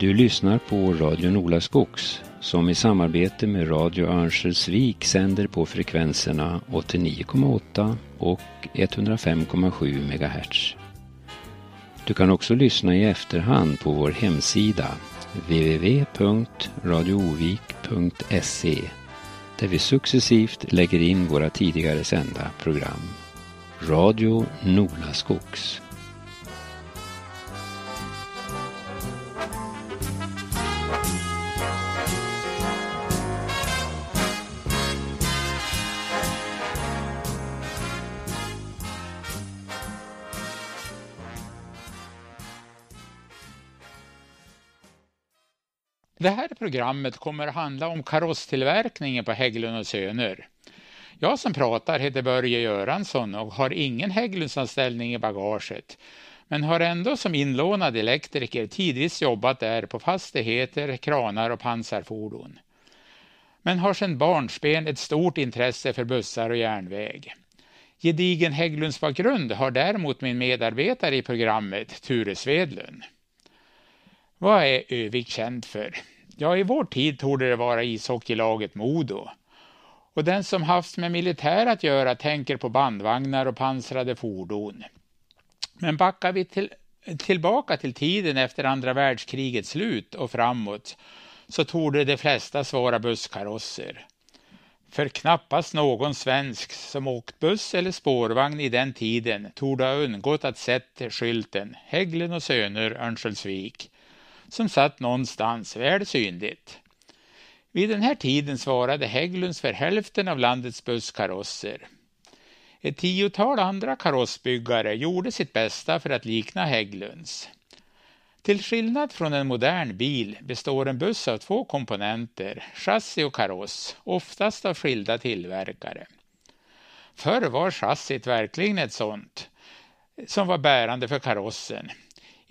Du lyssnar på Radio Nolaskogs som i samarbete med Radio Örnsköldsvik sänder på frekvenserna 89,8 och 105,7 MHz. Du kan också lyssna i efterhand på vår hemsida www.radioovik.se där vi successivt lägger in våra tidigare sända program. Radio Nolaskogs. Det här programmet kommer att handla om karosstillverkningen på Hägglund och Söner. Jag som pratar heter Börje Göransson och har ingen Hägglundsanställning i bagaget, men har ändå som inlånad elektriker tidvis jobbat där på fastigheter, kranar och pansarfordon. Men har sedan barnsben ett stort intresse för bussar och järnväg. Gedigen Hägglundsbakgrund har däremot min medarbetare i programmet, Ture Svedlund. Vad är Övik känd för? Ja, i vår tid torde det vara ishockeylaget Modo. Och den som haft med militär att göra tänker på bandvagnar och pansrade fordon. Men backar vi till, tillbaka till tiden efter andra världskrigets slut och framåt så torde de flesta svara busskarosser. För knappast någon svensk som åkt buss eller spårvagn i den tiden torde ha undgått att sett skylten Hägglund och Söner Örnsköldsvik som satt någonstans väl synligt. Vid den här tiden svarade Hägglunds för hälften av landets busskarosser. Ett tiotal andra karossbyggare gjorde sitt bästa för att likna Hägglunds. Till skillnad från en modern bil består en buss av två komponenter, chassi och kaross, oftast av skilda tillverkare. Förr var chassit verkligen ett sånt som var bärande för karossen.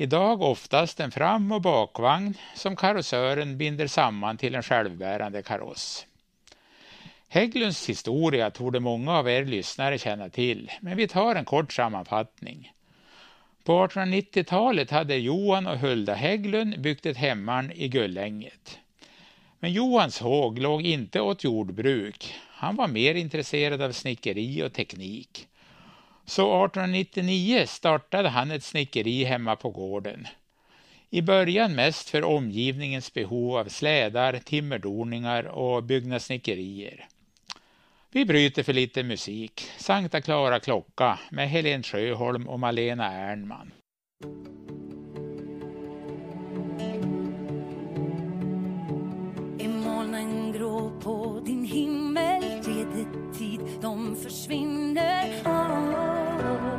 Idag oftast en fram- och bakvagn som karossören binder samman till en självbärande kaross. Hägglunds historia torde många av er lyssnare känna till, men vi tar en kort sammanfattning. På 1890-talet hade Johan och Hulda Hägglund byggt ett hemman i Gullänget. Men Johans håg låg inte åt jordbruk. Han var mer intresserad av snickeri och teknik. Så 1899 startade han ett snickeri hemma på gården. I början mest för omgivningens behov av slädar, timmerdoningar och byggnadssnickerier. Vi bryter för lite musik. Sankta Klara klocka med Helen Sjöholm och Malena Ernman. Grå på din himmel? ge det tid de försvinner? Oh, oh,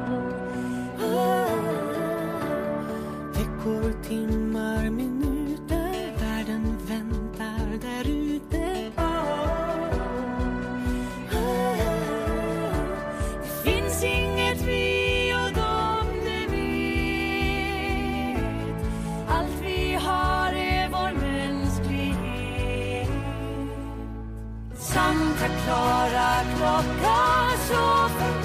Santa klockan så slå för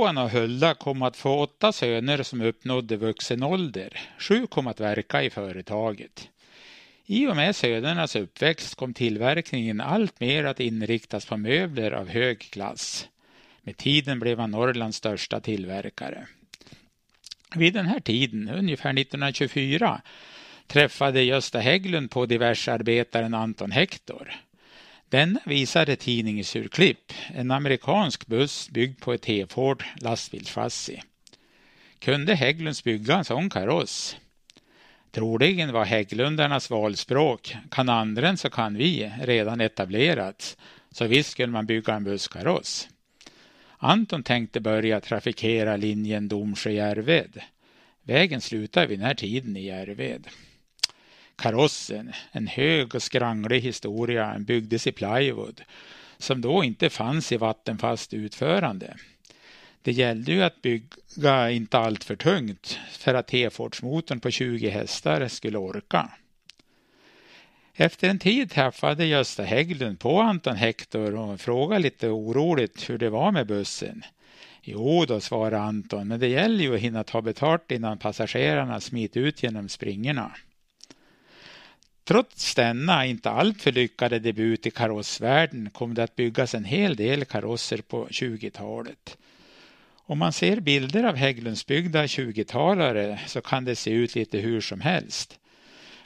Johan och Hulda kom att få åtta söner som uppnådde vuxen ålder. Sju kom att verka i företaget. I och med sönernas uppväxt kom tillverkningen alltmer att inriktas på möbler av hög klass. Med tiden blev han Norrlands största tillverkare. Vid den här tiden, ungefär 1924, träffade Gösta Hägglund på diversarbetaren Anton Hector. Denna visade tidningsurklipp, en amerikansk buss byggd på ett T-Ford lastbilschassi. Kunde Hägglunds bygga en sån kaross? Troligen var Hägglundarnas valspråk kan andren så kan vi redan etablerats, så visst skulle man bygga en busskaross. Anton tänkte börja trafikera linjen Domsjö-Järved. Vägen slutar vid den här tiden i Järved. Karossen, en hög och skranglig historia, byggdes i plywood som då inte fanns i vattenfast utförande. Det gällde ju att bygga inte allt för tungt för att T-Fordsmotorn på 20 hästar skulle orka. Efter en tid träffade Gösta Hägglund på Anton Hector och frågade lite oroligt hur det var med bussen. Jo då, svarade Anton, men det gäller ju att hinna ta betalt innan passagerarna smit ut genom springorna. Trots denna inte alltför lyckade debut i karossvärlden kom det att byggas en hel del karosser på 20-talet. Om man ser bilder av Hägglundsbyggda 20-talare så kan det se ut lite hur som helst.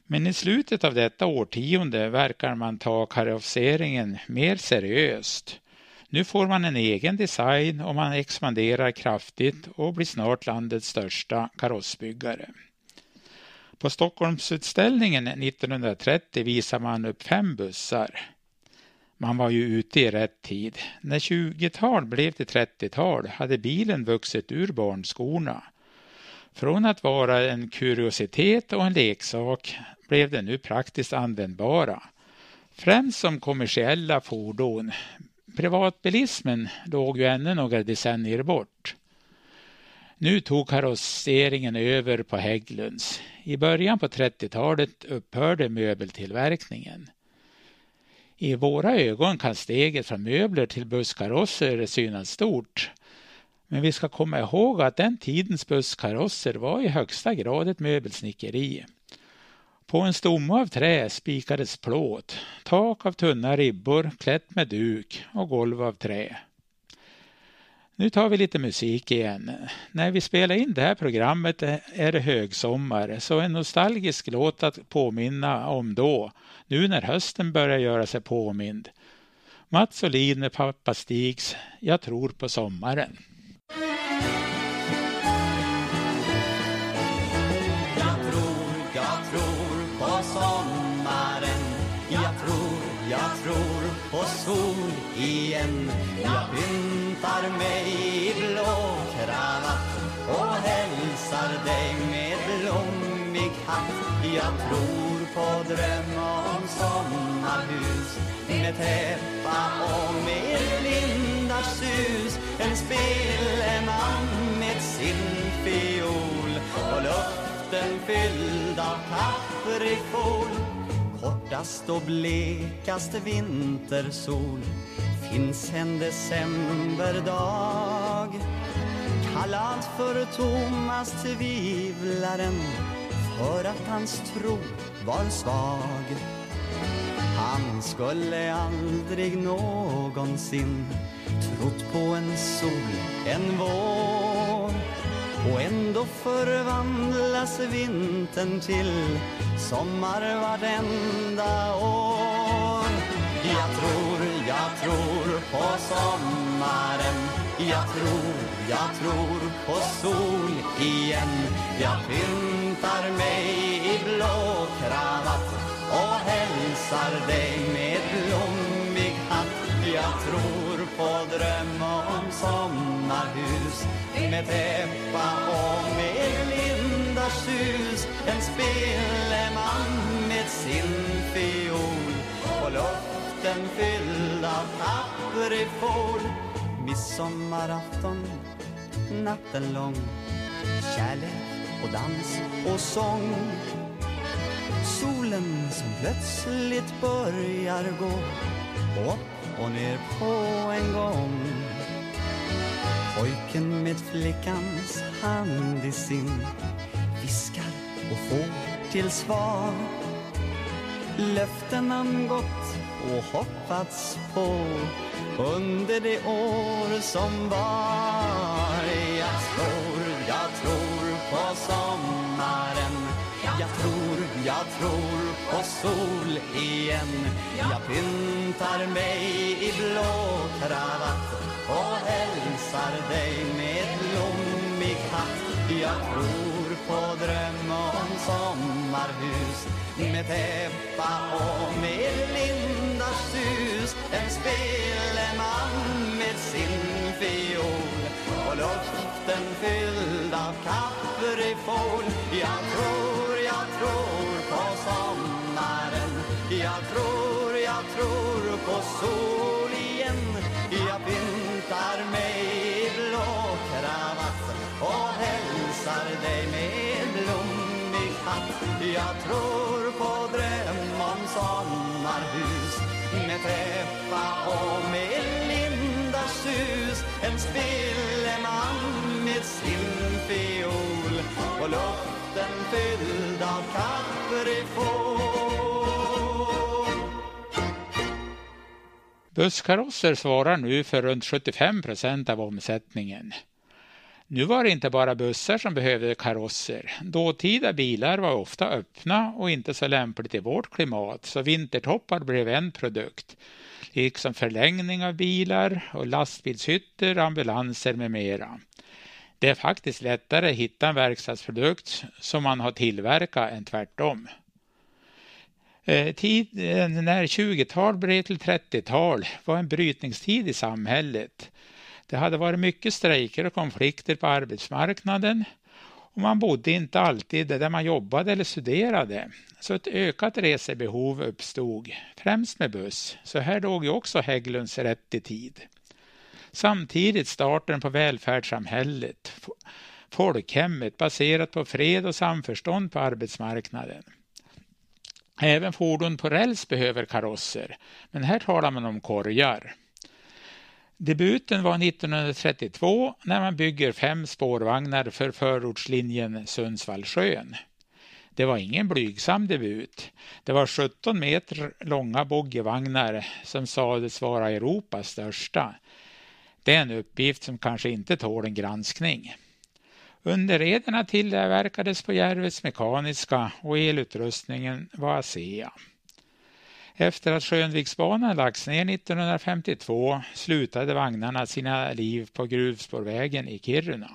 Men i slutet av detta årtionde verkar man ta karosseringen mer seriöst. Nu får man en egen design och man expanderar kraftigt och blir snart landets största karossbyggare. På Stockholmsutställningen 1930 visar man upp fem bussar. Man var ju ute i rätt tid. När 20-tal blev till 30-tal hade bilen vuxit ur barnskorna. Från att vara en kuriositet och en leksak blev den nu praktiskt användbara. Främst som kommersiella fordon. Privatbilismen låg ju ännu några decennier bort. Nu tog karosseringen över på Hägglunds. I början på 30-talet upphörde möbeltillverkningen. I våra ögon kan steget från möbler till busskarosser synas stort. Men vi ska komma ihåg att den tidens busskarosser var i högsta grad ett möbelsnickeri. På en stomme av trä spikades plåt, tak av tunna ribbor klätt med duk och golv av trä. Nu tar vi lite musik igen. När vi spelar in det här programmet är det högsommar, så en nostalgisk låt att påminna om då, nu när hösten börjar göra sig påmind. Mats Olin med pappa Stigs Jag tror på sommaren. Jag tror på dröm om sommarhus. Med täppa och med lindars sus. En speleman med sin fiol. Och luften fylld av kaprifol. Kortast och blekast vintersol. Finns en decemberdag. Kallad för Thomas tvivlaren för att hans tro var svag. Han skulle aldrig någonsin trott på en sol, en vår. Och ändå förvandlas vintern till sommar vartenda år. Jag tror, jag tror på sommaren. Jag tror, jag tror på sol igen. Jag pyntar mig i blå kravatt och hälsar dig med blommig hatt. Jag tror på dröm om sommarhus med täppa och med lindars sus En speleman med sin fiol och luften fylld av kaprifol Midsommarafton, natten lång Kärlek och dans och sång. Solen som plötsligt börjar gå upp och ner på en gång. Pojken med flickans hand i sin viskar och får till svar. Löften han gått och hoppats på under det år som var. Jag slår på sommaren. Jag tror, jag tror på sol igen. Jag pyntar mig i blå kravatt och hälsar dig med blommig hatt. Jag tror på dröm om sommarhus med täppa och med lindars sus En speleman med sin fiol och luften fylld av kaprifol Jag tror, jag tror på sommaren. Jag tror, jag tror på sol igen Jag pyntar mig i blå kravatt och hälsar dig med blommig hatt. Jag tror på dröm om sommarhus med täppa och med lindars sus en speleman med sin fiol och luften fylld av kaprifol Busskarosser svarar nu för runt 75 procent av omsättningen. Nu var det inte bara bussar som behövde karosser. Dåtida bilar var ofta öppna och inte så lämpligt i vårt klimat, så vintertoppar blev en produkt. Liksom förlängning av bilar och lastbilshytter, ambulanser med mera. Det är faktiskt lättare att hitta en verkstadsprodukt som man har tillverkat än tvärtom. Eh, Tiden eh, när 20-tal blev till 30-tal var en brytningstid i samhället. Det hade varit mycket strejker och konflikter på arbetsmarknaden och man bodde inte alltid där man jobbade eller studerade. Så ett ökat resebehov uppstod, främst med buss. Så här låg ju också Hägglunds rätt i tid. Samtidigt starten på välfärdssamhället, folkhemmet baserat på fred och samförstånd på arbetsmarknaden. Även fordon på räls behöver karosser, men här talar man om korgar. Debuten var 1932 när man bygger fem spårvagnar för förortslinjen Sundsvall-Skön. Det var ingen blygsam debut. Det var 17 meter långa boggivagnar som sades vara Europas största. Det är en uppgift som kanske inte tål en granskning. Underrederna tillverkades på Järvets Mekaniska och elutrustningen var ASEA. Efter att Skönviksbanan lagts ner 1952 slutade vagnarna sina liv på gruvspårvägen i Kiruna.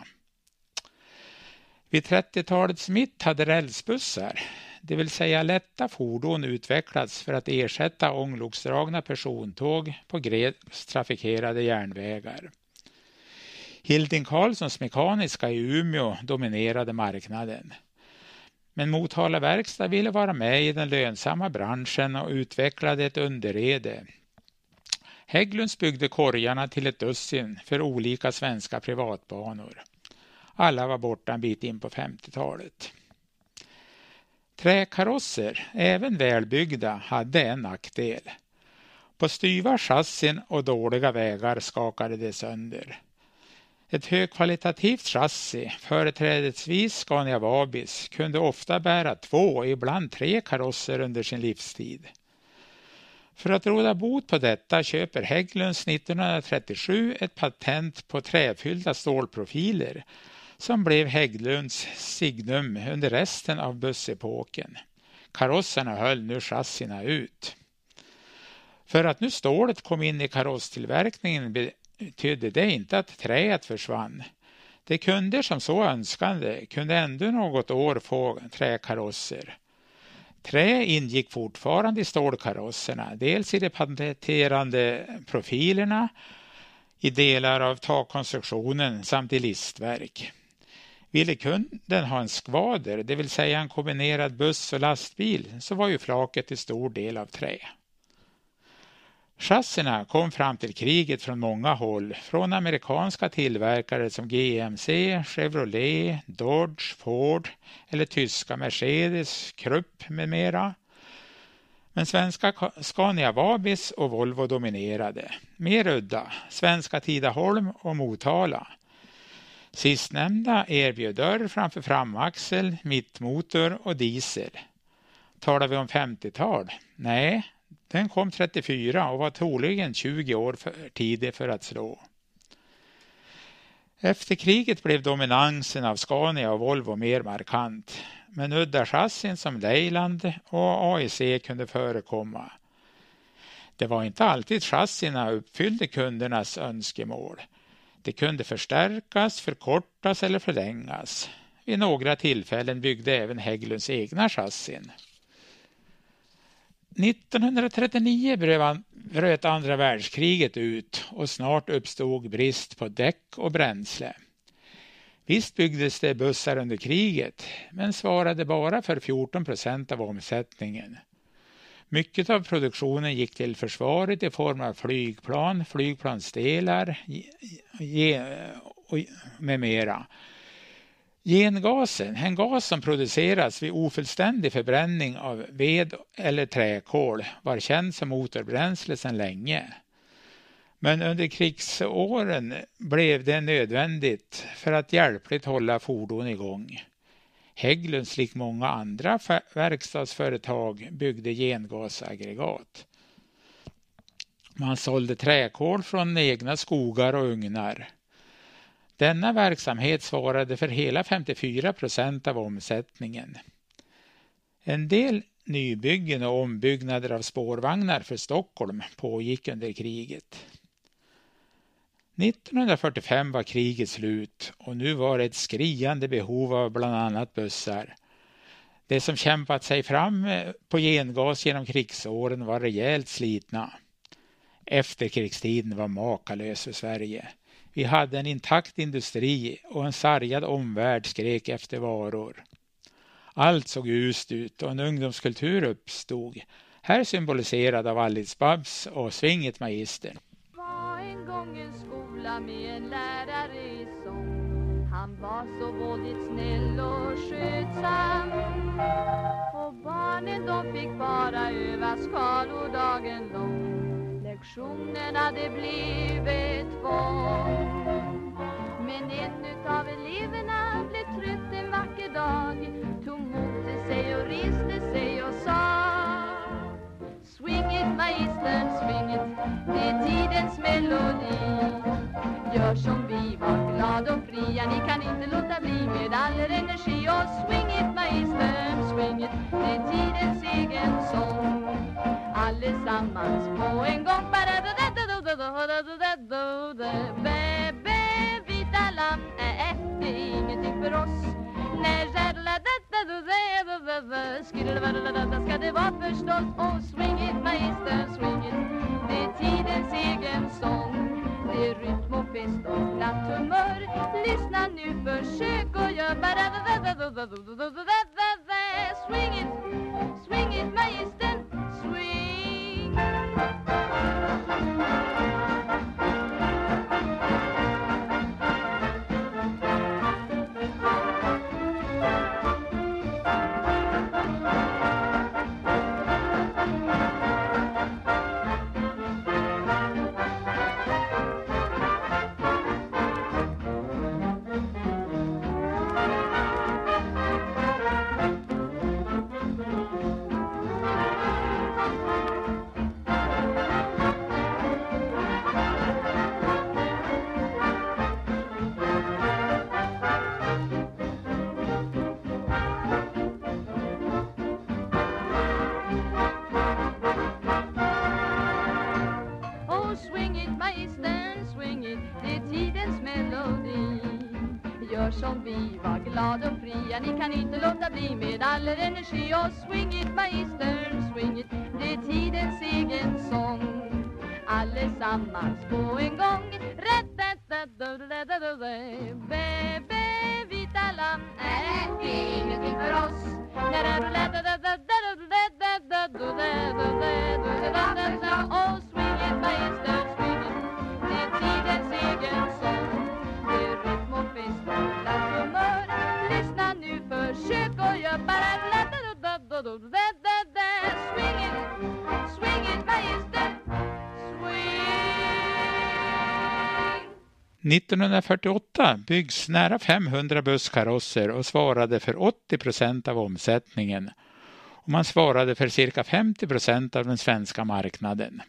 Vid 30-talets mitt hade rälsbussar, det vill säga lätta fordon utvecklats för att ersätta ångloksdragna persontåg på glest trafikerade järnvägar. Hilding Carlssons Mekaniska i Umeå dominerade marknaden. Men Motala Verkstad ville vara med i den lönsamma branschen och utvecklade ett underrede. Hägglunds byggde korgarna till ett dussin för olika svenska privatbanor. Alla var borta en bit in på 50-talet. Träkarosser, även välbyggda, hade en nackdel. På styva chassin och dåliga vägar skakade det sönder. Ett högkvalitativt chassi, företrädesvis Scania Vabis, kunde ofta bära två, ibland tre karosser under sin livstid. För att råda bot på detta köper Hägglunds 1937 ett patent på träfyllda stålprofiler som blev Hägglunds signum under resten av bussepoken. Karosserna höll nu chassina ut. För att nu stålet kom in i karosstillverkningen betydde det inte att träet försvann. De kunder som så önskade kunde ändå något år få träkarosser. Trä ingick fortfarande i stålkarosserna, dels i de patenterande profilerna, i delar av takkonstruktionen samt i listverk. Ville kunden ha en skvader, det vill säga en kombinerad buss och lastbil, så var ju flaket till stor del av trä. Chassina kom fram till kriget från många håll, från amerikanska tillverkare som GMC, Chevrolet, Dodge, Ford eller tyska Mercedes, Krupp med mera. Men svenska Scania Vabis och Volvo dominerade. Mer udda, svenska Tidaholm och Motala. Sistnämnda erbjöd dörr framför framaxel, mittmotor och diesel. Talar vi om 50-tal? Nej, den kom 34 och var troligen 20 år för tidig för att slå. Efter kriget blev dominansen av Scania och Volvo mer markant, men udda chassin som Leyland och AEC kunde förekomma. Det var inte alltid chassina uppfyllde kundernas önskemål. Det kunde förstärkas, förkortas eller förlängas. Vid några tillfällen byggde även Hägglunds egna chassin. 1939 bröt andra världskriget ut och snart uppstod brist på däck och bränsle. Visst byggdes det bussar under kriget, men svarade bara för 14 procent av omsättningen. Mycket av produktionen gick till försvaret i form av flygplan, flygplansdelar med mera. Gengasen, en gas som produceras vid ofullständig förbränning av ved eller träkol, var känd som motorbränsle sedan länge. Men under krigsåren blev det nödvändigt för att hjälpligt hålla fordon igång. Hägglunds, lik många andra verkstadsföretag, byggde gengasaggregat. Man sålde träkol från egna skogar och ugnar. Denna verksamhet svarade för hela 54 procent av omsättningen. En del nybyggen och ombyggnader av spårvagnar för Stockholm pågick under kriget. 1945 var kriget slut och nu var det ett skriande behov av bland annat bussar. De som kämpat sig fram eh, på gengas genom krigsåren var rejält slitna. Efterkrigstiden var makalös för Sverige. Vi hade en intakt industri och en sargad omvärld skrek efter varor. Allt såg ljust ut och en ungdomskultur uppstod, här symboliserad av Alice Babs och Svinget Magister. var en gång en skola med en lärare i sång Han var så våldigt snäll och skötsam Och barnen de fick bara öva skalor dagen lång Lektionerna det blev ett tvång Men en utav eleverna blev trött en vacker dag. Tog mot sig och reste sig och sa Swing it magistern, swing it, det är tidens melodi. Gör som vi, var glad och fria, ni kan inte låta bli med all er energi. Och swing it magistern, swing it, det är tidens egen sång. Allesammans på en gång Bebe, vita lamm, är det ingenting för oss Nej, ska det vara förstås Och swing it, magister, swing it Det är tidens egen sång Det är rytm och fest och glatt humör Lyssna nu, försök och gör Swing it, swing it, magister, bli med all energi. Och swing it magistern, swing it, det är tidens egen sång. Allesammans på en gång. 1948 byggs nära 500 busskarosser och svarade för 80 procent av omsättningen. Och man svarade för cirka 50 procent av den svenska marknaden.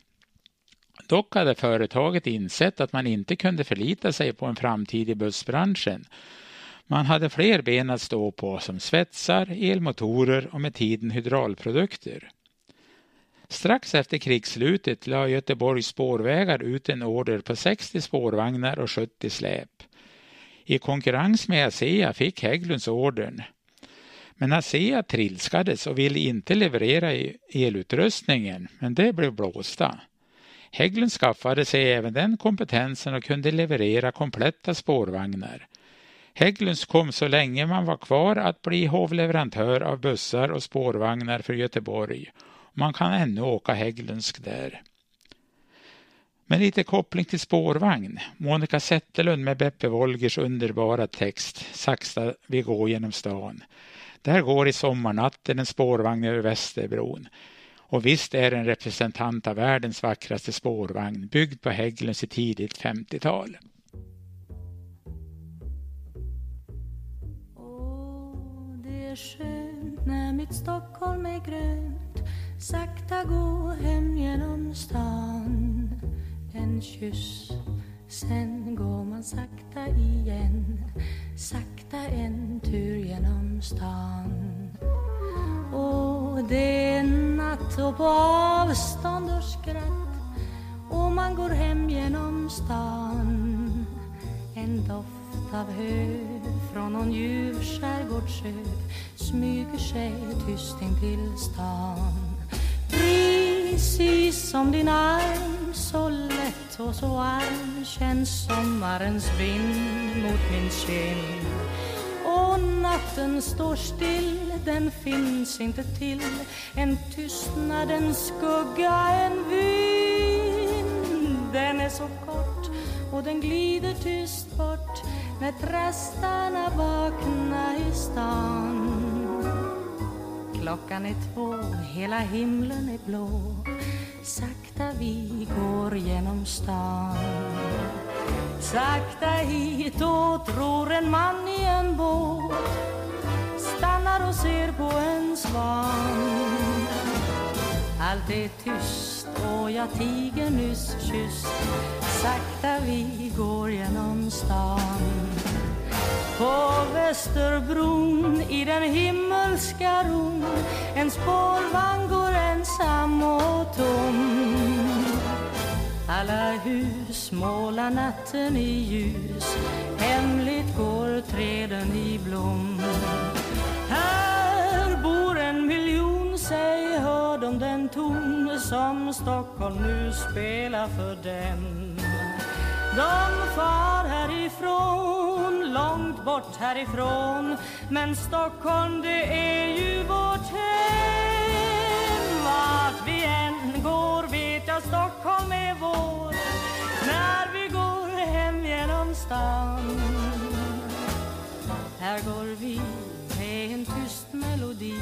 Dock hade företaget insett att man inte kunde förlita sig på en framtid i bussbranschen. Man hade fler ben att stå på som svetsar, elmotorer och med tiden hydraulprodukter. Strax efter krigsslutet la Göteborgs spårvägar ut en order på 60 spårvagnar och 70 släp. I konkurrens med ASEA fick Hägglunds ordern. Men ASEA trilskades och ville inte leverera elutrustningen, men det blev blåsta. Hägglund skaffade sig även den kompetensen och kunde leverera kompletta spårvagnar. Hägglunds kom så länge man var kvar att bli hovleverantör av bussar och spårvagnar för Göteborg. Man kan ännu åka Hägglundsk där. Med lite koppling till spårvagn. Monica Zetterlund med Beppe Wolgers underbara text Sakta vi går genom stan. Där går i sommarnatten en spårvagn över Västerbron. Och visst är en representant av världens vackraste spårvagn byggd på Hägglunds i tidigt 50-tal. Åh, det är skönt när mitt Stockholm är grönt Sakta gå hem genom stan. En kyss, sen går man sakta igen. Sakta en tur genom stan. Och det är natt och på avstånd och skratt. Och man går hem genom stan. En doft av hö från någon ljuv skärgårdsö smyger sig tyst in till stan. Precis som din arm så lätt och så varm känns sommarens vind mot min kind. Och natten står still, den finns inte till. En tystnadens skugga, en vind. Den är så kort och den glider tyst bort när trastarna vaknar i stan. Klockan är två, hela himlen är blå. Sakta vi går genom stan. Sakta hit och tror en man i en båt. Stannar och ser på en svan. Allt är tyst och jag tiger nyss kysst. Sakta vi går genom stan på Västerbron i den himmelska ron En spårvagn går ensam och tom. Alla hus målar natten i ljus Hemligt går träden i blom. Här bor en miljon, säg hör de den ton Som Stockholm nu spelar för dem. De far härifrån, långt bort härifrån. Men Stockholm det är ju vårt hem. Vart vi än går vet jag Stockholm är vår. När vi går hem genom stan Här går vi med en tyst melodi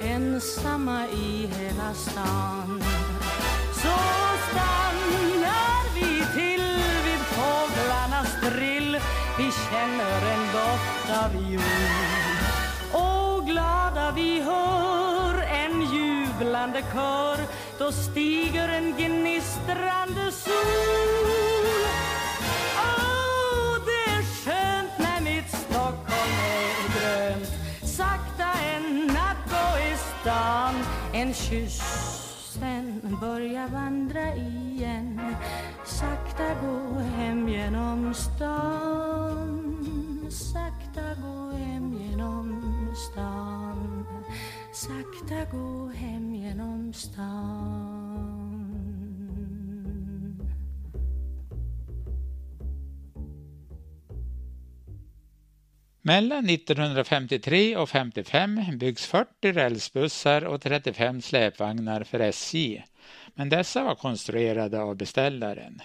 Ensamma i hela stan. Så stannar vi till vid fåglarnas drill vi känner en doft av jord Och glada vi hör en jublande kör. Då stiger en gnistrande sol. Åh, det är skönt när mitt Stockholm är grönt. Sakta en natt gå i stan En kyss sen börja vandra igen. Sakta gå hem genom stan. Sakta gå hem genom stan. Sakta gå hem genom stan. Mellan 1953 och 55 byggs 40 rälsbussar och 35 släpvagnar för SJ, men dessa var konstruerade av beställaren.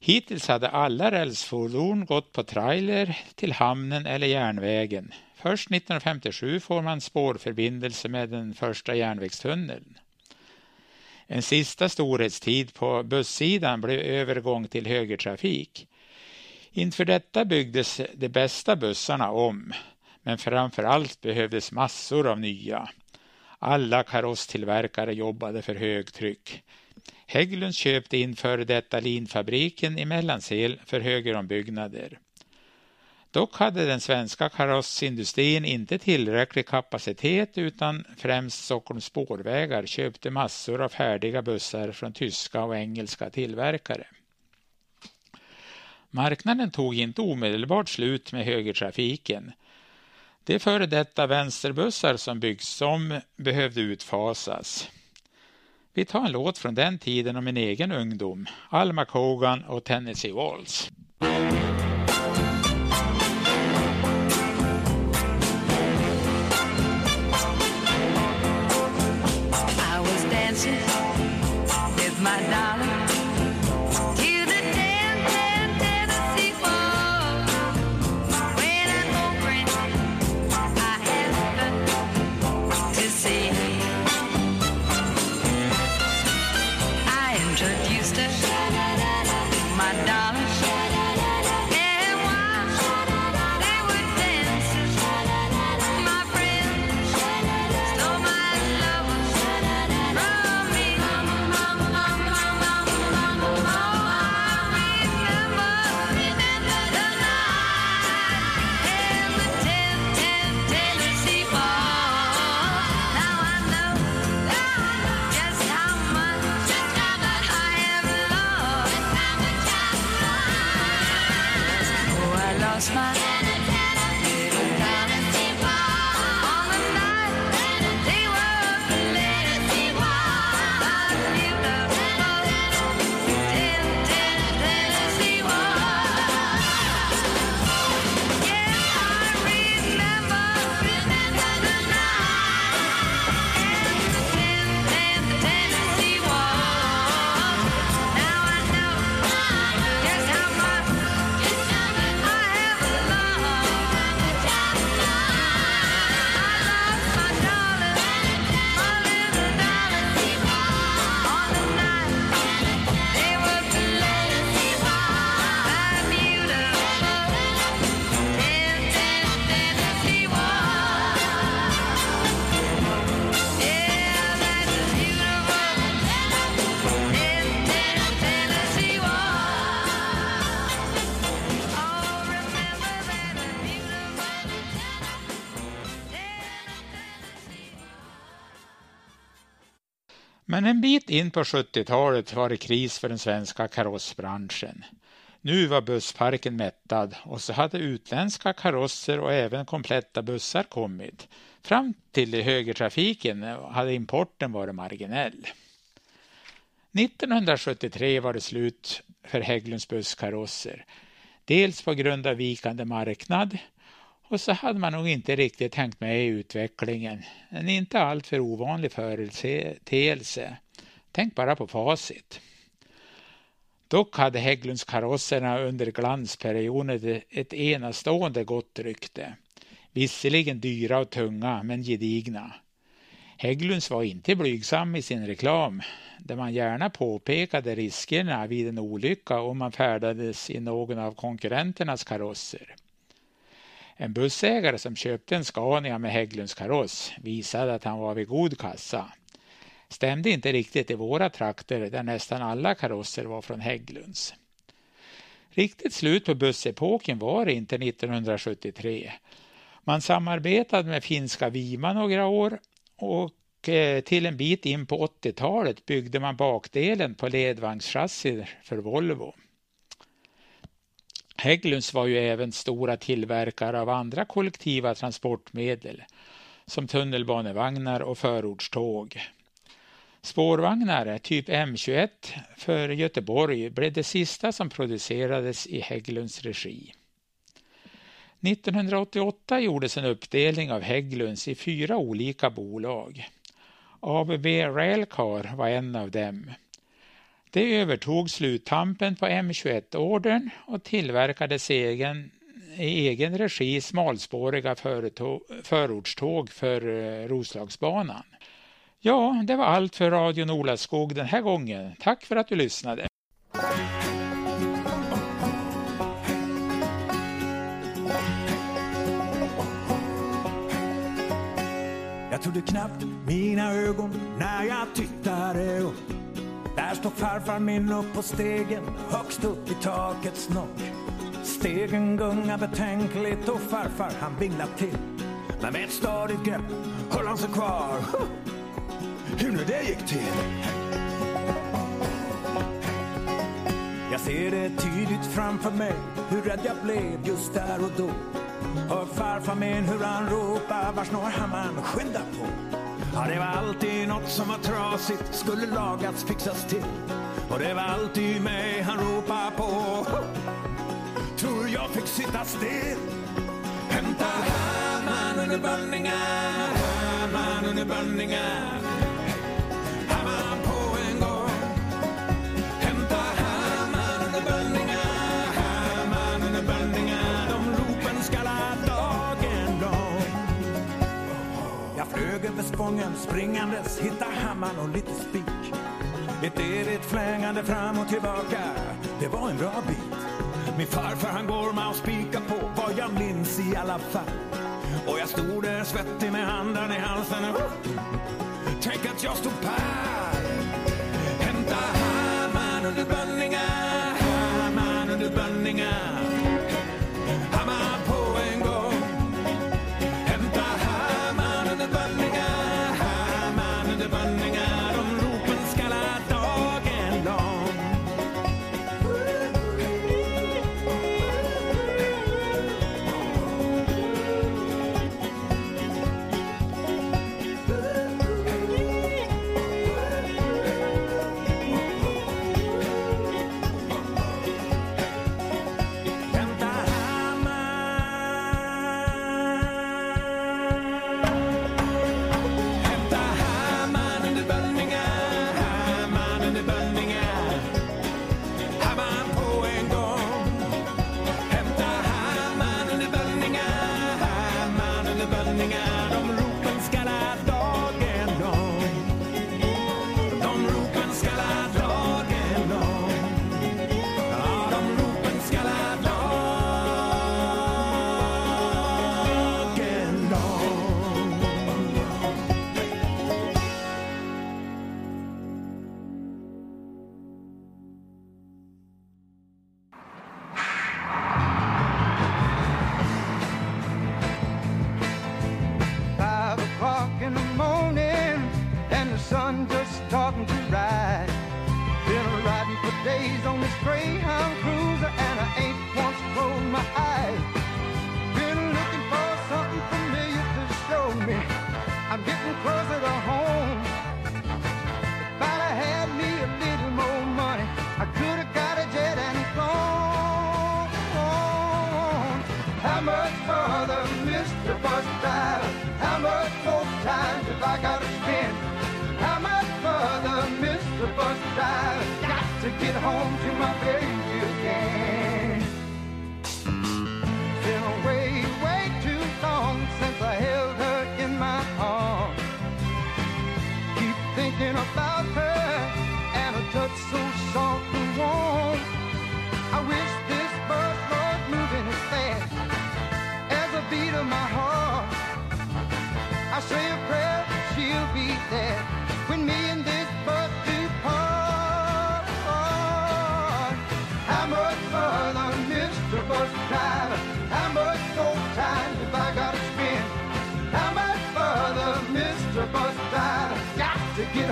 Hittills hade alla rälsfordon gått på trailer till hamnen eller järnvägen. Först 1957 får man spårförbindelse med den första järnvägstunneln. En sista storhetstid på bussidan blev övergång till högertrafik. Inför detta byggdes de bästa bussarna om, men framför allt behövdes massor av nya. Alla karosstillverkare jobbade för högtryck. Hägglunds köpte in före detta linfabriken i Mellansel för högerombyggnader. Dock hade den svenska karossindustrin inte tillräcklig kapacitet utan främst Stockholms spårvägar köpte massor av färdiga bussar från tyska och engelska tillverkare. Marknaden tog inte omedelbart slut med högertrafiken. Det är före detta vänsterbussar som byggs som behövde utfasas. Vi tar en låt från den tiden om min egen ungdom, Alma Cogan och Tennessee Waltz. Bit in på 70-talet var det kris för den svenska karossbranschen. Nu var bussparken mättad och så hade utländska karosser och även kompletta bussar kommit. Fram till högertrafiken hade importen varit marginell. 1973 var det slut för Hägglunds busskarosser. Dels på grund av vikande marknad och så hade man nog inte riktigt hängt med i utvecklingen. En inte alltför ovanlig företeelse. Tänk bara på facit. Dock hade Hägglunds karosserna under glansperioden ett enastående gott rykte. Visserligen dyra och tunga, men gedigna. Hägglunds var inte blygsam i sin reklam, där man gärna påpekade riskerna vid en olycka om man färdades i någon av konkurrenternas karosser. En bussägare som köpte en Scania med Hägglunds kaross visade att han var vid god kassa. Stämde inte riktigt i våra trakter där nästan alla karosser var från Hägglunds. Riktigt slut på bussepoken var det inte 1973. Man samarbetade med finska Vima några år och eh, till en bit in på 80-talet byggde man bakdelen på ledvagnschassi för Volvo. Hägglunds var ju även stora tillverkare av andra kollektiva transportmedel som tunnelbanevagnar och förortståg. Spårvagnar typ M21 för Göteborg blev det sista som producerades i Hägglunds regi. 1988 gjordes en uppdelning av Hägglunds i fyra olika bolag. ABB Railcar var en av dem. Det övertog sluttampen på M21-ordern och tillverkade egen, i egen regi smalspåriga förortståg för eh, Roslagsbanan. Ja, det var allt för Radio Nolaskog den här gången. Tack för att du lyssnade. Jag trodde knappt mina ögon när jag tittade upp. Där står farfar min upp på stegen, högst upp i takets nock. Stegen gungar betänkligt och farfar han vinglar till. Men med ett stadigt grepp höll han sig kvar. Hur nu det gick till. Jag ser det tydligt framför mig hur rädd jag blev just där och då. Hör farfar min hur han ropar, vars snår hammaren, skynda på. Ja, det var alltid något som var trasigt, skulle lagats, fixas till. Och det var alltid mig han ropar på. Tror jag fick sitta still. Hämta Herman under bönningar, Herman under bönningar. Över Spången springandes, hitta hammaren och lite spik. Ett evigt flängande fram och tillbaka, det var en bra bit. Min farfar han går med och spikar på vad jag minns i alla fall. Och jag stod där svettig med handen i halsen. Tänk att jag stod pall. Hämta hammaren under bönningar, hammaren under bönningar.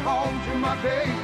home to my baby.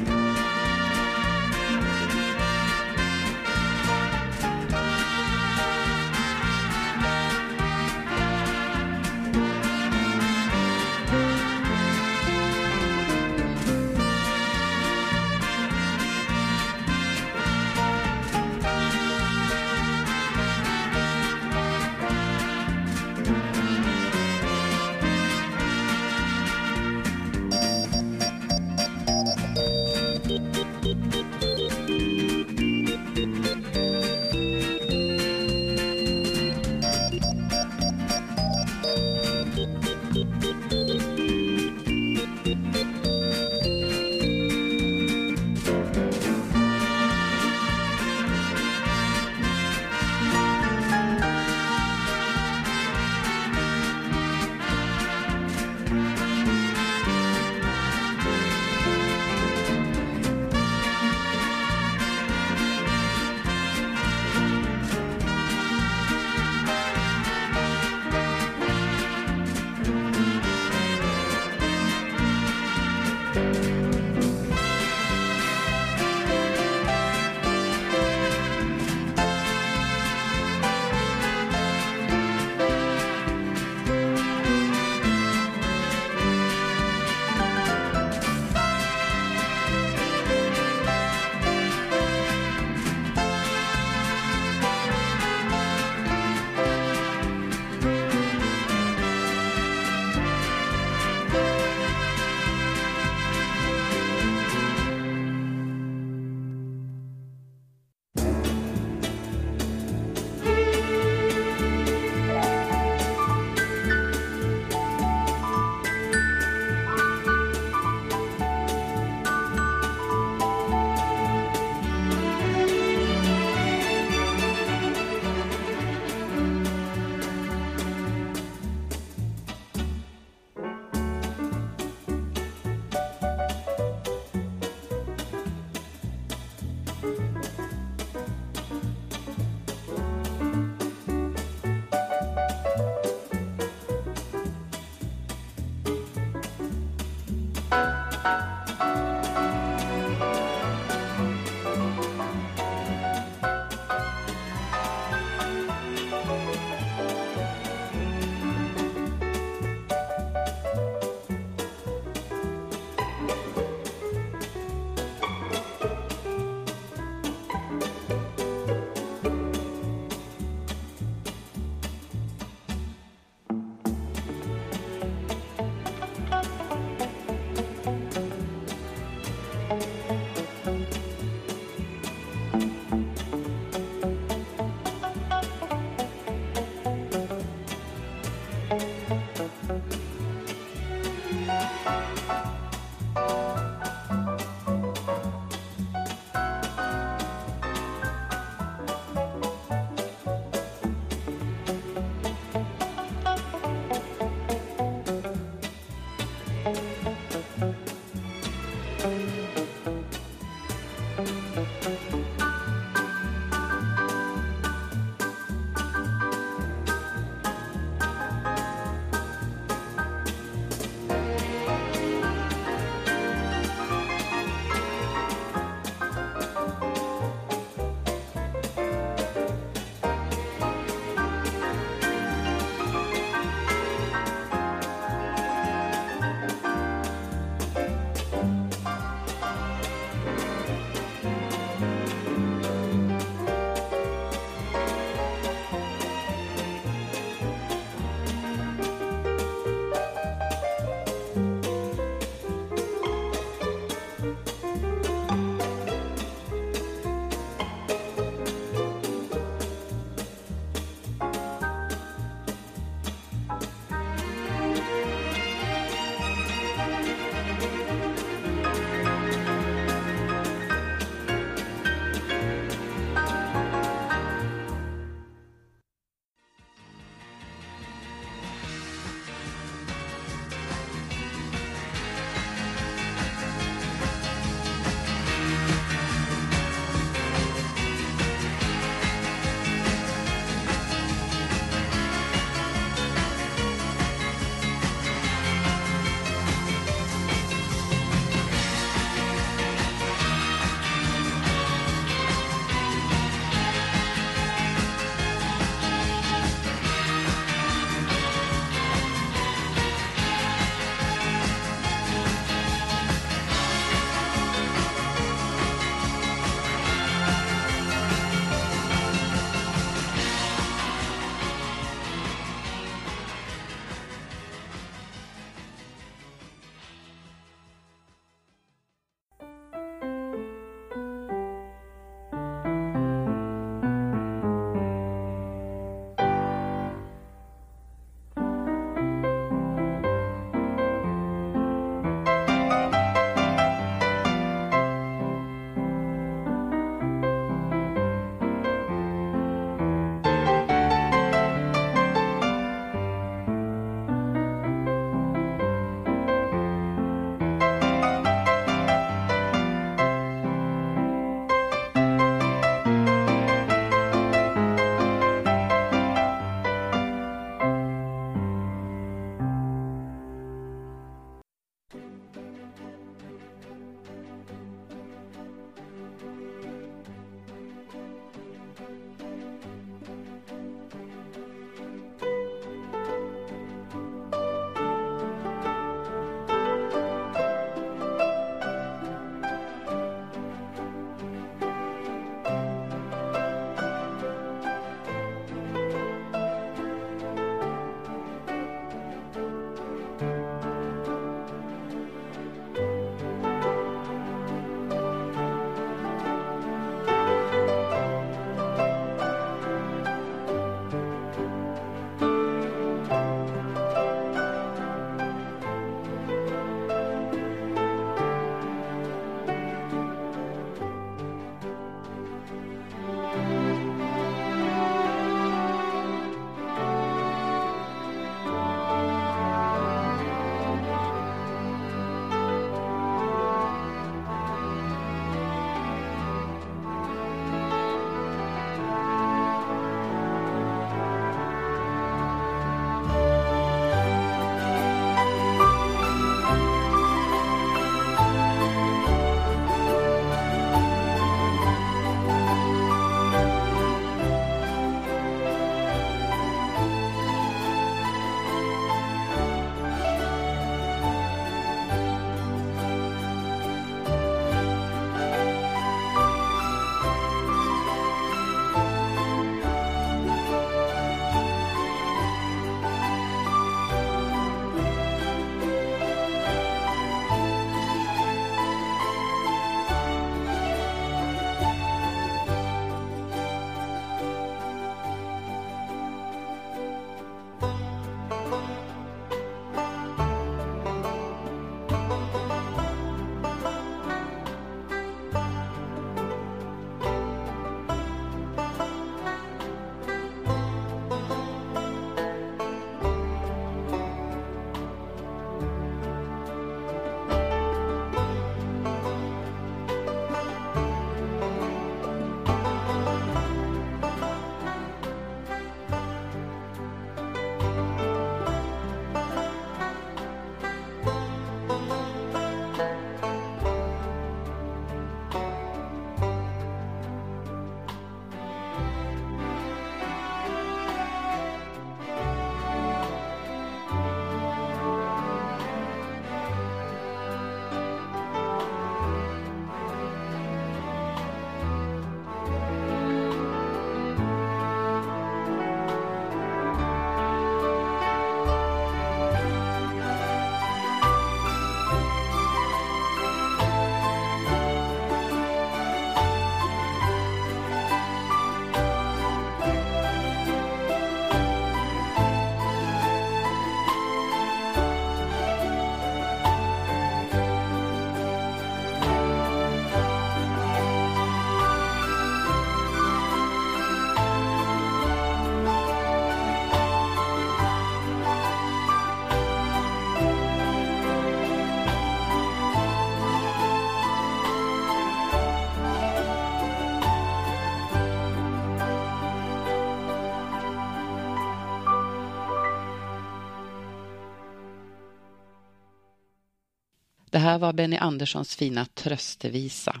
Det här var Benny Anderssons fina tröstevisa.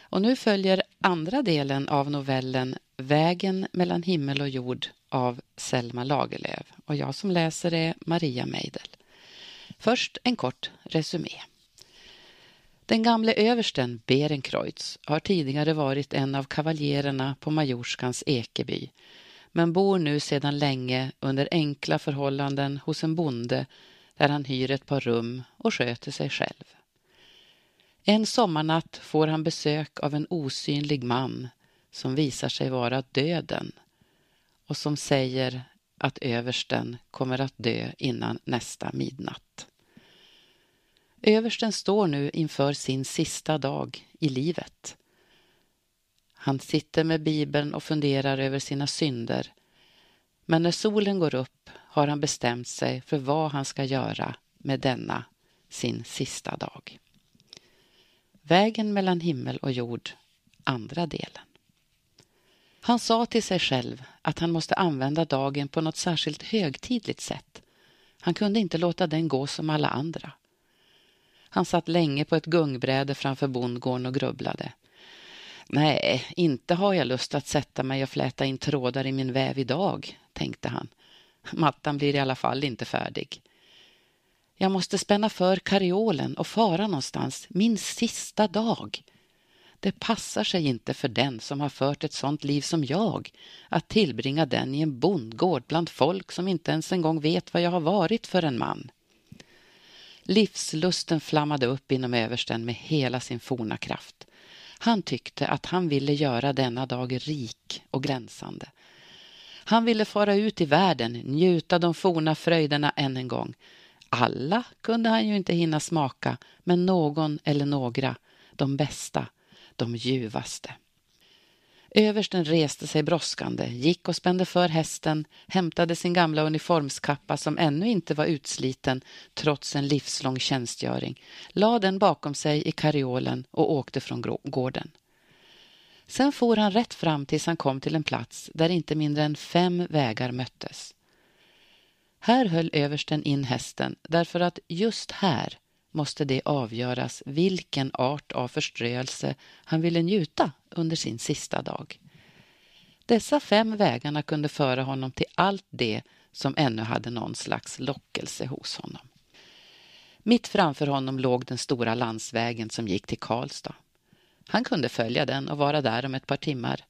Och nu följer andra delen av novellen Vägen mellan himmel och jord av Selma Lagerlöf och jag som läser är Maria Meidel. Först en kort resumé. Den gamle översten Berenkreutz har tidigare varit en av kavaljererna på Majorskans Ekeby men bor nu sedan länge under enkla förhållanden hos en bonde där han hyr ett par rum och sköter sig själv. En sommarnatt får han besök av en osynlig man som visar sig vara döden och som säger att översten kommer att dö innan nästa midnatt. Översten står nu inför sin sista dag i livet. Han sitter med Bibeln och funderar över sina synder. Men när solen går upp har han bestämt sig för vad han ska göra med denna sin sista dag. Vägen mellan himmel och jord, andra delen. Han sa till sig själv att han måste använda dagen på något särskilt högtidligt sätt. Han kunde inte låta den gå som alla andra. Han satt länge på ett gungbräde framför bondgården och grubblade. Nej, inte har jag lust att sätta mig och fläta in trådar i min väv idag, tänkte han. Mattan blir i alla fall inte färdig. Jag måste spänna för kariolen och fara någonstans min sista dag. Det passar sig inte för den som har fört ett sånt liv som jag att tillbringa den i en bondgård bland folk som inte ens en gång vet vad jag har varit för en man. Livslusten flammade upp inom översten med hela sin forna kraft. Han tyckte att han ville göra denna dag rik och glänsande. Han ville fara ut i världen, njuta de forna fröjderna än en gång. Alla kunde han ju inte hinna smaka, men någon eller några, de bästa, de ljuvaste. Översten reste sig brådskande, gick och spände för hästen, hämtade sin gamla uniformskappa som ännu inte var utsliten trots en livslång tjänstgöring, lade den bakom sig i karriolen och åkte från gården. Sen for han rätt fram tills han kom till en plats där inte mindre än fem vägar möttes. Här höll översten in hästen därför att just här måste det avgöras vilken art av förströelse han ville njuta under sin sista dag. Dessa fem vägarna kunde föra honom till allt det som ännu hade någon slags lockelse hos honom. Mitt framför honom låg den stora landsvägen som gick till Karlstad. Han kunde följa den och vara där om ett par timmar.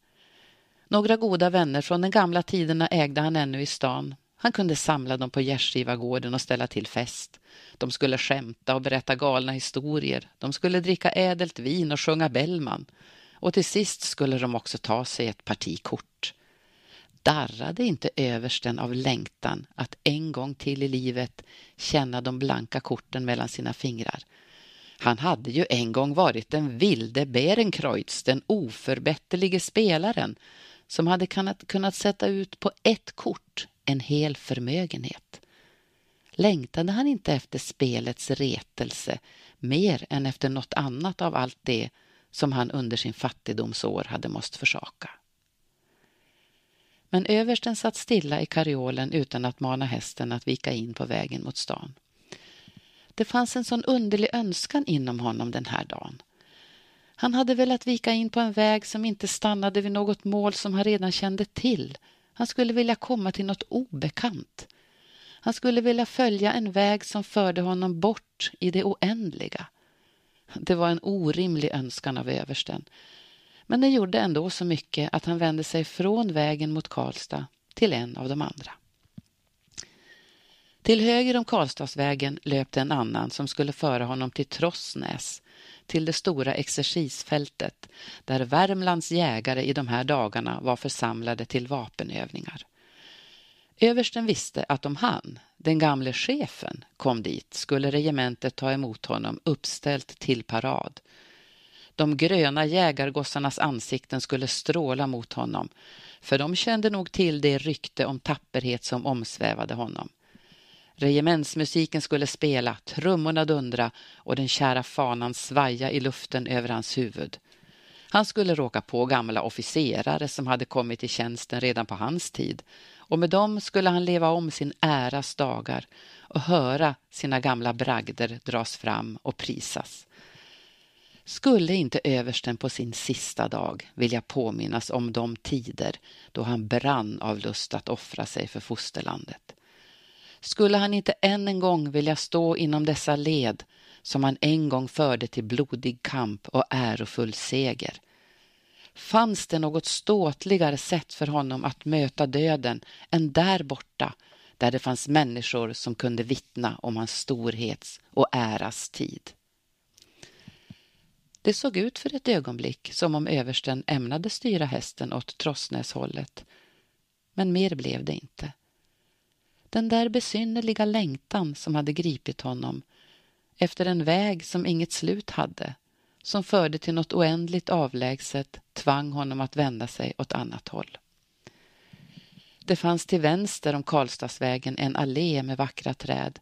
Några goda vänner från den gamla tiderna ägde han ännu i stan. Han kunde samla dem på gärdsgivargården och ställa till fest. De skulle skämta och berätta galna historier. De skulle dricka ädelt vin och sjunga Bellman. Och till sist skulle de också ta sig ett parti kort. Darrade inte översten av längtan att en gång till i livet känna de blanka korten mellan sina fingrar? Han hade ju en gång varit den vilde Berenkreutz, den oförbätterlige spelaren som hade kunnat, kunnat sätta ut på ett kort en hel förmögenhet. Längtade han inte efter spelets retelse mer än efter något annat av allt det som han under sin fattigdomsår hade måst försaka? Men översten satt stilla i karriolen utan att mana hästen att vika in på vägen mot stan. Det fanns en sån underlig önskan inom honom den här dagen. Han hade velat vika in på en väg som inte stannade vid något mål som han redan kände till. Han skulle vilja komma till något obekant. Han skulle vilja följa en väg som förde honom bort i det oändliga. Det var en orimlig önskan av översten. Men den gjorde ändå så mycket att han vände sig från vägen mot Karlstad till en av de andra. Till höger om Karlstadsvägen löpte en annan som skulle föra honom till Trossnäs, till det stora exercisfältet där Värmlands jägare i de här dagarna var församlade till vapenövningar. Översten visste att om han, den gamle chefen, kom dit skulle regementet ta emot honom uppställt till parad. De gröna jägargossarnas ansikten skulle stråla mot honom, för de kände nog till det rykte om tapperhet som omsvävade honom. Regementsmusiken skulle spela, trummorna dundra och den kära fanan svaja i luften över hans huvud. Han skulle råka på gamla officerare som hade kommit i tjänsten redan på hans tid och med dem skulle han leva om sin äras dagar och höra sina gamla bragder dras fram och prisas. Skulle inte översten på sin sista dag vilja påminnas om de tider då han brann av lust att offra sig för fosterlandet? Skulle han inte än en gång vilja stå inom dessa led som han en gång förde till blodig kamp och ärofull seger? Fanns det något ståtligare sätt för honom att möta döden än där borta, där det fanns människor som kunde vittna om hans storhets och äras tid? Det såg ut för ett ögonblick som om översten ämnade styra hästen åt Trossnäshållet. Men mer blev det inte. Den där besynnerliga längtan som hade gripit honom efter en väg som inget slut hade, som förde till något oändligt avlägset, tvang honom att vända sig åt annat håll. Det fanns till vänster om Karlstadsvägen en allé med vackra träd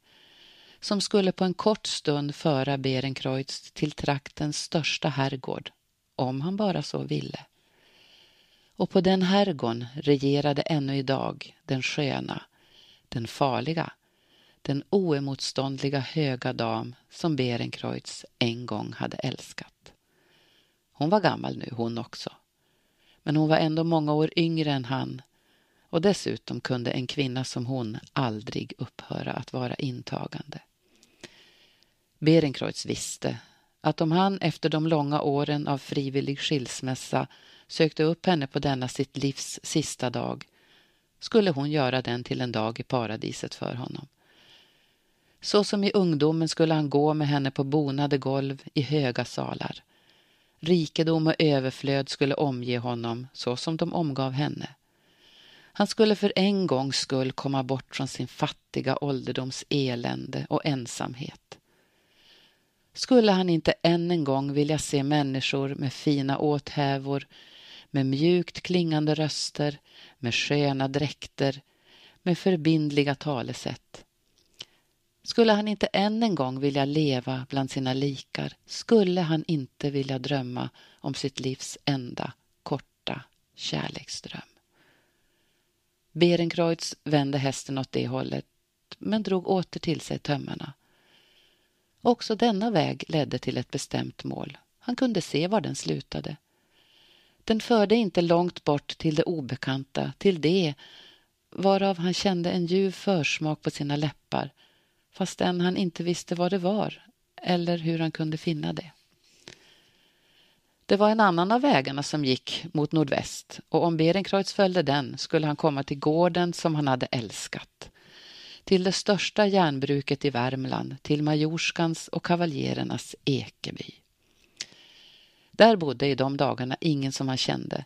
som skulle på en kort stund föra Berenkreutz till traktens största herrgård, om han bara så ville. Och på den herrgården regerade ännu idag den sköna, den farliga, den oemotståndliga höga dam som Berenkreutz en gång hade älskat. Hon var gammal nu, hon också. Men hon var ändå många år yngre än han och dessutom kunde en kvinna som hon aldrig upphöra att vara intagande. Berenkreutz visste att om han efter de långa åren av frivillig skilsmässa sökte upp henne på denna sitt livs sista dag skulle hon göra den till en dag i paradiset för honom. Så som i ungdomen skulle han gå med henne på bonade golv i höga salar. Rikedom och överflöd skulle omge honom så som de omgav henne. Han skulle för en gångs skull komma bort från sin fattiga ålderdoms elände och ensamhet. Skulle han inte än en gång vilja se människor med fina åthävor, med mjukt klingande röster, med sköna dräkter, med förbindliga talesätt? Skulle han inte än en gång vilja leva bland sina likar? Skulle han inte vilja drömma om sitt livs enda korta kärleksdröm? Berenkreutz vände hästen åt det hållet men drog åter till sig tömmarna. Också denna väg ledde till ett bestämt mål. Han kunde se var den slutade. Den förde inte långt bort till det obekanta, till det varav han kände en ljuv försmak på sina läppar fastän han inte visste vad det var eller hur han kunde finna det. Det var en annan av vägarna som gick mot nordväst och om Berenkreutz följde den skulle han komma till gården som han hade älskat. Till det största järnbruket i Värmland, till majorskans och kavaljerernas Ekeby. Där bodde i de dagarna ingen som han kände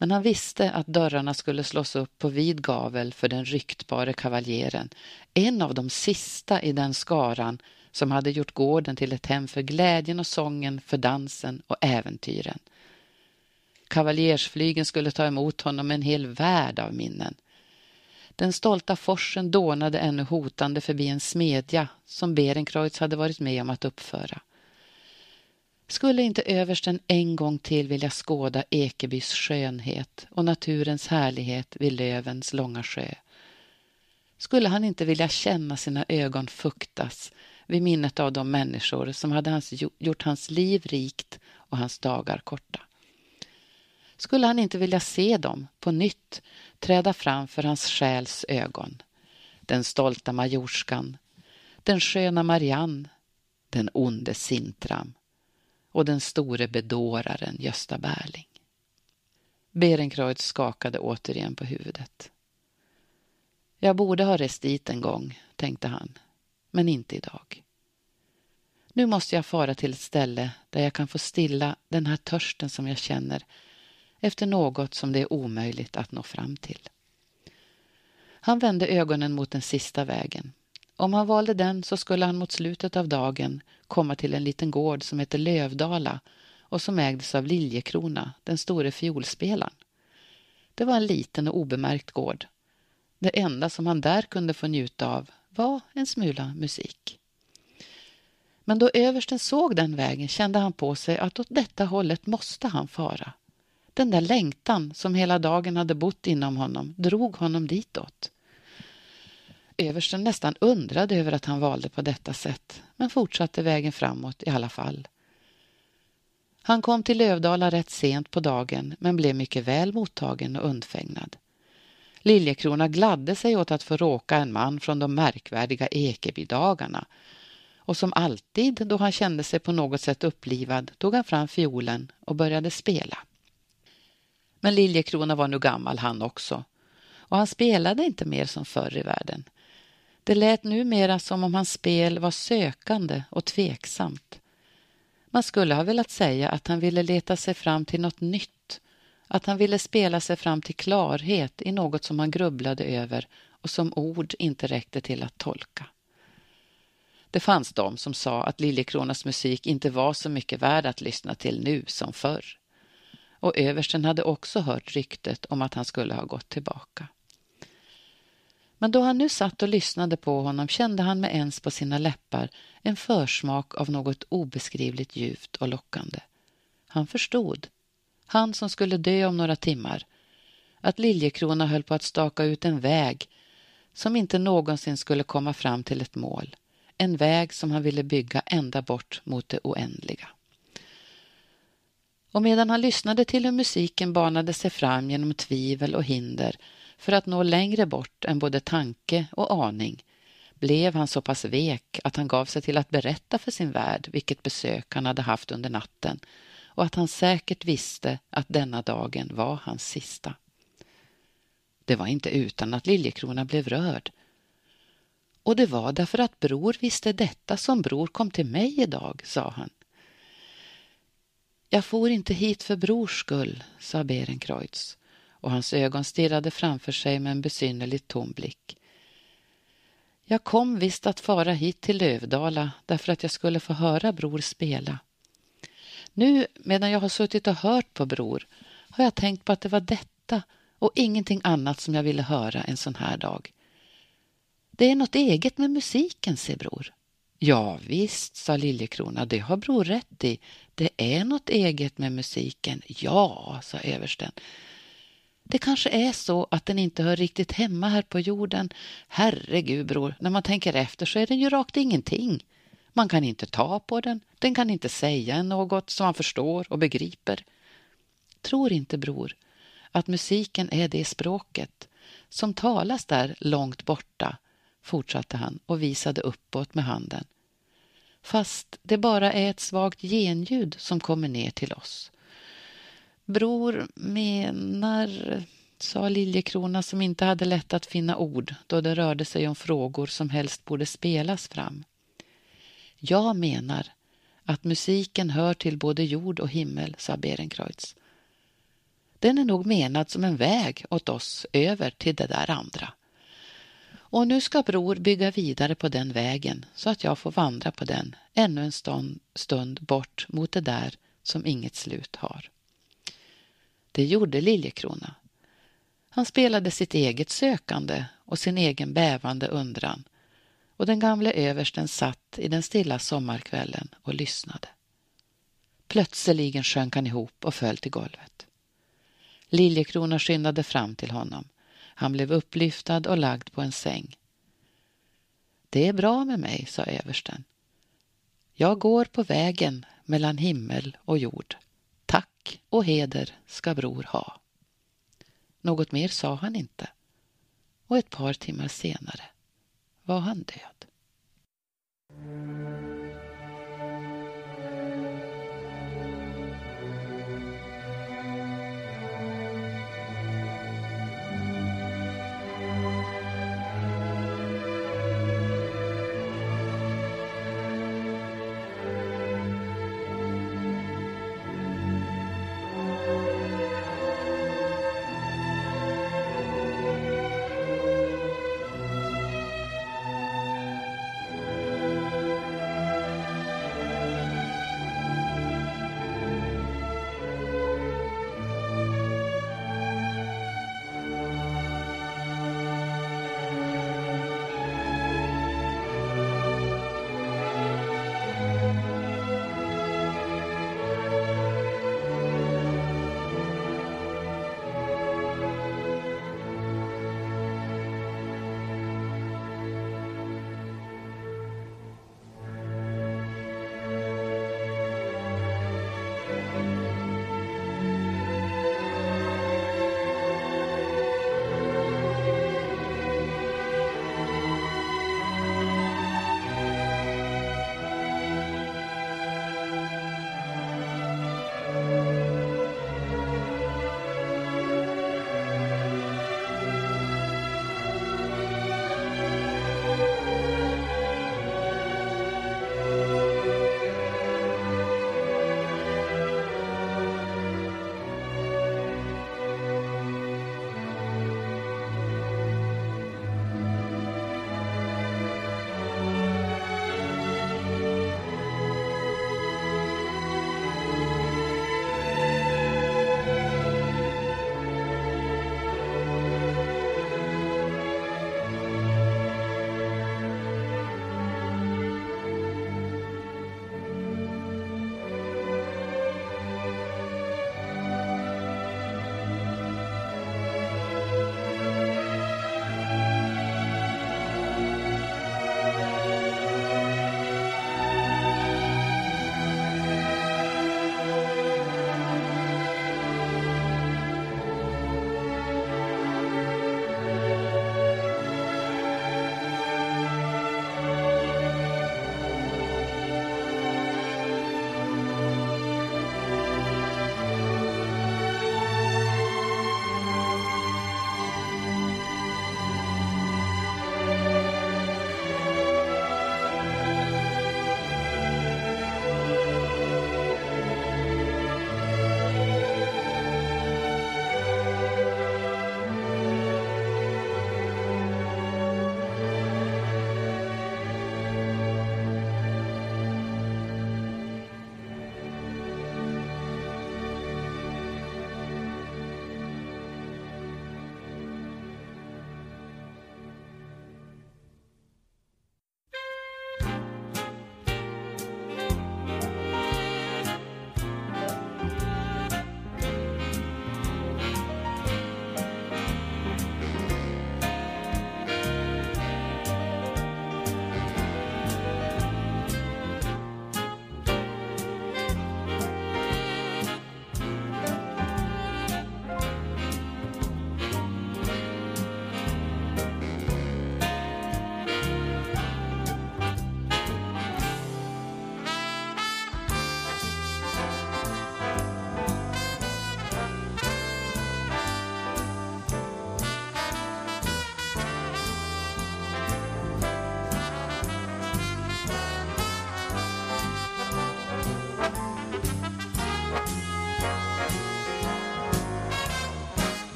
men han visste att dörrarna skulle slås upp på vid gavel för den ryktbare kavaljeren, en av de sista i den skaran som hade gjort gården till ett hem för glädjen och sången, för dansen och äventyren. Kavaljersflygen skulle ta emot honom med en hel värld av minnen. Den stolta forsen dånade ännu hotande förbi en smedja som Berenkreutz hade varit med om att uppföra. Skulle inte översten en gång till vilja skåda Ekebys skönhet och naturens härlighet vid Lövens långa sjö? Skulle han inte vilja känna sina ögon fuktas vid minnet av de människor som hade hans, gjort hans liv rikt och hans dagar korta? Skulle han inte vilja se dem på nytt träda fram för hans själs ögon? Den stolta majorskan, den sköna Marianne, den onde Sintram och den store bedåraren Gösta Berling. Berenkreutz skakade återigen på huvudet. Jag borde ha rest dit en gång, tänkte han, men inte idag. Nu måste jag fara till ett ställe där jag kan få stilla den här törsten som jag känner efter något som det är omöjligt att nå fram till. Han vände ögonen mot den sista vägen. Om han valde den så skulle han mot slutet av dagen komma till en liten gård som heter Lövdala och som ägdes av Liljekrona, den store fiolspelaren. Det var en liten och obemärkt gård. Det enda som han där kunde få njuta av var en smula musik. Men då översten såg den vägen kände han på sig att åt detta hållet måste han fara. Den där längtan som hela dagen hade bott inom honom drog honom ditåt. Översten nästan undrade över att han valde på detta sätt, men fortsatte vägen framåt i alla fall. Han kom till Lövdala rätt sent på dagen, men blev mycket väl mottagen och undfägnad. Liljekrona gladde sig åt att få råka en man från de märkvärdiga Ekebydagarna och som alltid då han kände sig på något sätt upplivad tog han fram fiolen och började spela. Men Liljekrona var nu gammal han också och han spelade inte mer som förr i världen. Det lät numera som om hans spel var sökande och tveksamt. Man skulle ha velat säga att han ville leta sig fram till något nytt, att han ville spela sig fram till klarhet i något som han grubblade över och som ord inte räckte till att tolka. Det fanns de som sa att Liljekronas musik inte var så mycket värd att lyssna till nu som förr. Och översten hade också hört ryktet om att han skulle ha gått tillbaka. Men då han nu satt och lyssnade på honom kände han med ens på sina läppar en försmak av något obeskrivligt ljuvt och lockande. Han förstod, han som skulle dö om några timmar, att Liljekrona höll på att staka ut en väg som inte någonsin skulle komma fram till ett mål. En väg som han ville bygga ända bort mot det oändliga. Och medan han lyssnade till hur musiken banade sig fram genom tvivel och hinder för att nå längre bort än både tanke och aning blev han så pass vek att han gav sig till att berätta för sin värd vilket besök han hade haft under natten och att han säkert visste att denna dagen var hans sista. Det var inte utan att Liljekrona blev rörd. Och det var därför att bror visste detta som bror kom till mig idag, sa han. Jag får inte hit för brors skull, sa Berenkreutz och hans ögon stirrade framför sig med en besynnerligt tom blick. Jag kom visst att fara hit till Lövdala därför att jag skulle få höra bror spela. Nu medan jag har suttit och hört på bror har jag tänkt på att det var detta och ingenting annat som jag ville höra en sån här dag. Det är något eget med musiken, säger bror. Ja, visst, sa Liljekrona, det har bror rätt i. Det är något eget med musiken. Ja, sa översten. Det kanske är så att den inte hör riktigt hemma här på jorden. Herregud bror, när man tänker efter så är den ju rakt ingenting. Man kan inte ta på den, den kan inte säga något som man förstår och begriper. Tror inte bror att musiken är det språket som talas där långt borta, fortsatte han och visade uppåt med handen. Fast det bara är ett svagt genljud som kommer ner till oss. Bror menar, sa Liljekrona som inte hade lätt att finna ord då det rörde sig om frågor som helst borde spelas fram. Jag menar att musiken hör till både jord och himmel, sa Berenkreutz. Den är nog menad som en väg åt oss över till det där andra. Och nu ska bror bygga vidare på den vägen så att jag får vandra på den ännu en stund, stund bort mot det där som inget slut har. Det gjorde Liljekrona. Han spelade sitt eget sökande och sin egen bävande undran och den gamle översten satt i den stilla sommarkvällen och lyssnade. Plötsligen sjönk han ihop och föll till golvet. Liljekrona skyndade fram till honom. Han blev upplyftad och lagd på en säng. Det är bra med mig, sa översten. Jag går på vägen mellan himmel och jord. Tack och heder ska bror ha. Något mer sa han inte och ett par timmar senare var han död.